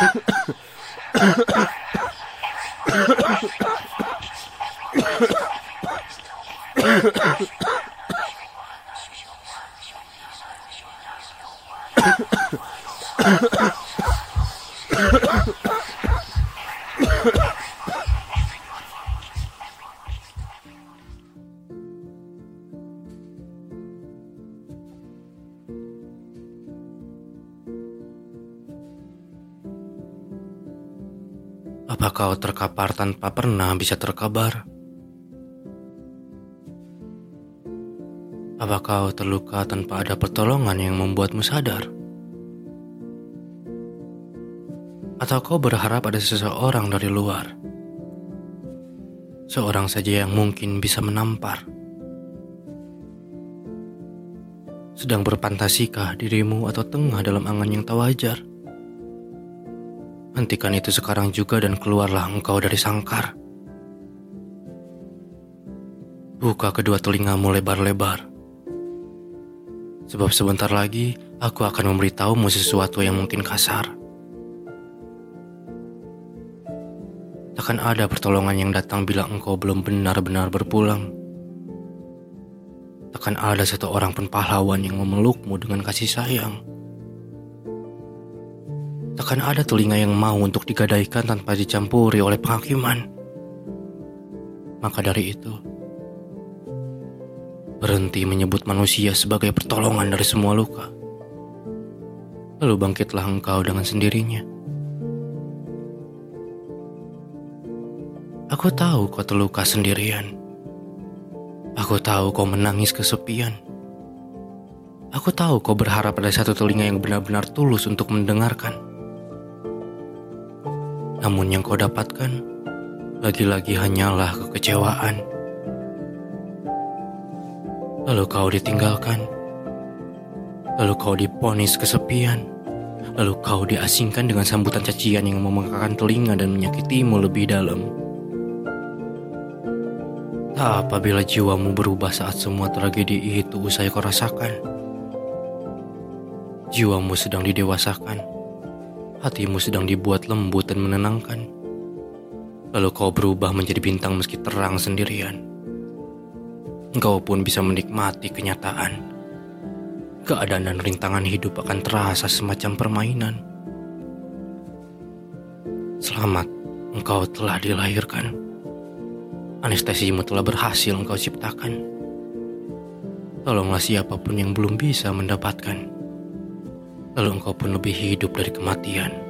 Ha ha ha! Apa kau terkapar tanpa pernah bisa terkabar? Apa kau terluka tanpa ada pertolongan yang membuatmu sadar? Atau kau berharap ada seseorang dari luar? Seorang saja yang mungkin bisa menampar. Sedang berfantasikah dirimu atau tengah dalam angan yang tak wajar? Hentikan itu sekarang juga dan keluarlah engkau dari sangkar. Buka kedua telingamu lebar-lebar. Sebab sebentar lagi aku akan memberitahumu sesuatu yang mungkin kasar. Takkan ada pertolongan yang datang bila engkau belum benar-benar berpulang. Takkan ada satu orang pun pahlawan yang memelukmu dengan kasih sayang. Takkan ada telinga yang mau untuk digadaikan tanpa dicampuri oleh penghakiman. Maka dari itu, berhenti menyebut manusia sebagai pertolongan dari semua luka. Lalu bangkitlah engkau dengan sendirinya. Aku tahu kau terluka sendirian. Aku tahu kau menangis kesepian. Aku tahu kau berharap ada satu telinga yang benar-benar tulus untuk mendengarkan. Namun yang kau dapatkan lagi-lagi hanyalah kekecewaan. Lalu kau ditinggalkan. Lalu kau diponis kesepian. Lalu kau diasingkan dengan sambutan cacian yang memekakan telinga dan menyakitimu lebih dalam. Tak apabila jiwamu berubah saat semua tragedi itu usai kau rasakan. Jiwamu sedang didewasakan hatimu sedang dibuat lembut dan menenangkan. Lalu kau berubah menjadi bintang meski terang sendirian. Engkau pun bisa menikmati kenyataan. Keadaan dan rintangan hidup akan terasa semacam permainan. Selamat, engkau telah dilahirkan. Anestesimu telah berhasil engkau ciptakan. Tolonglah siapa pun yang belum bisa mendapatkan lalu engkau pun lebih hidup dari kematian.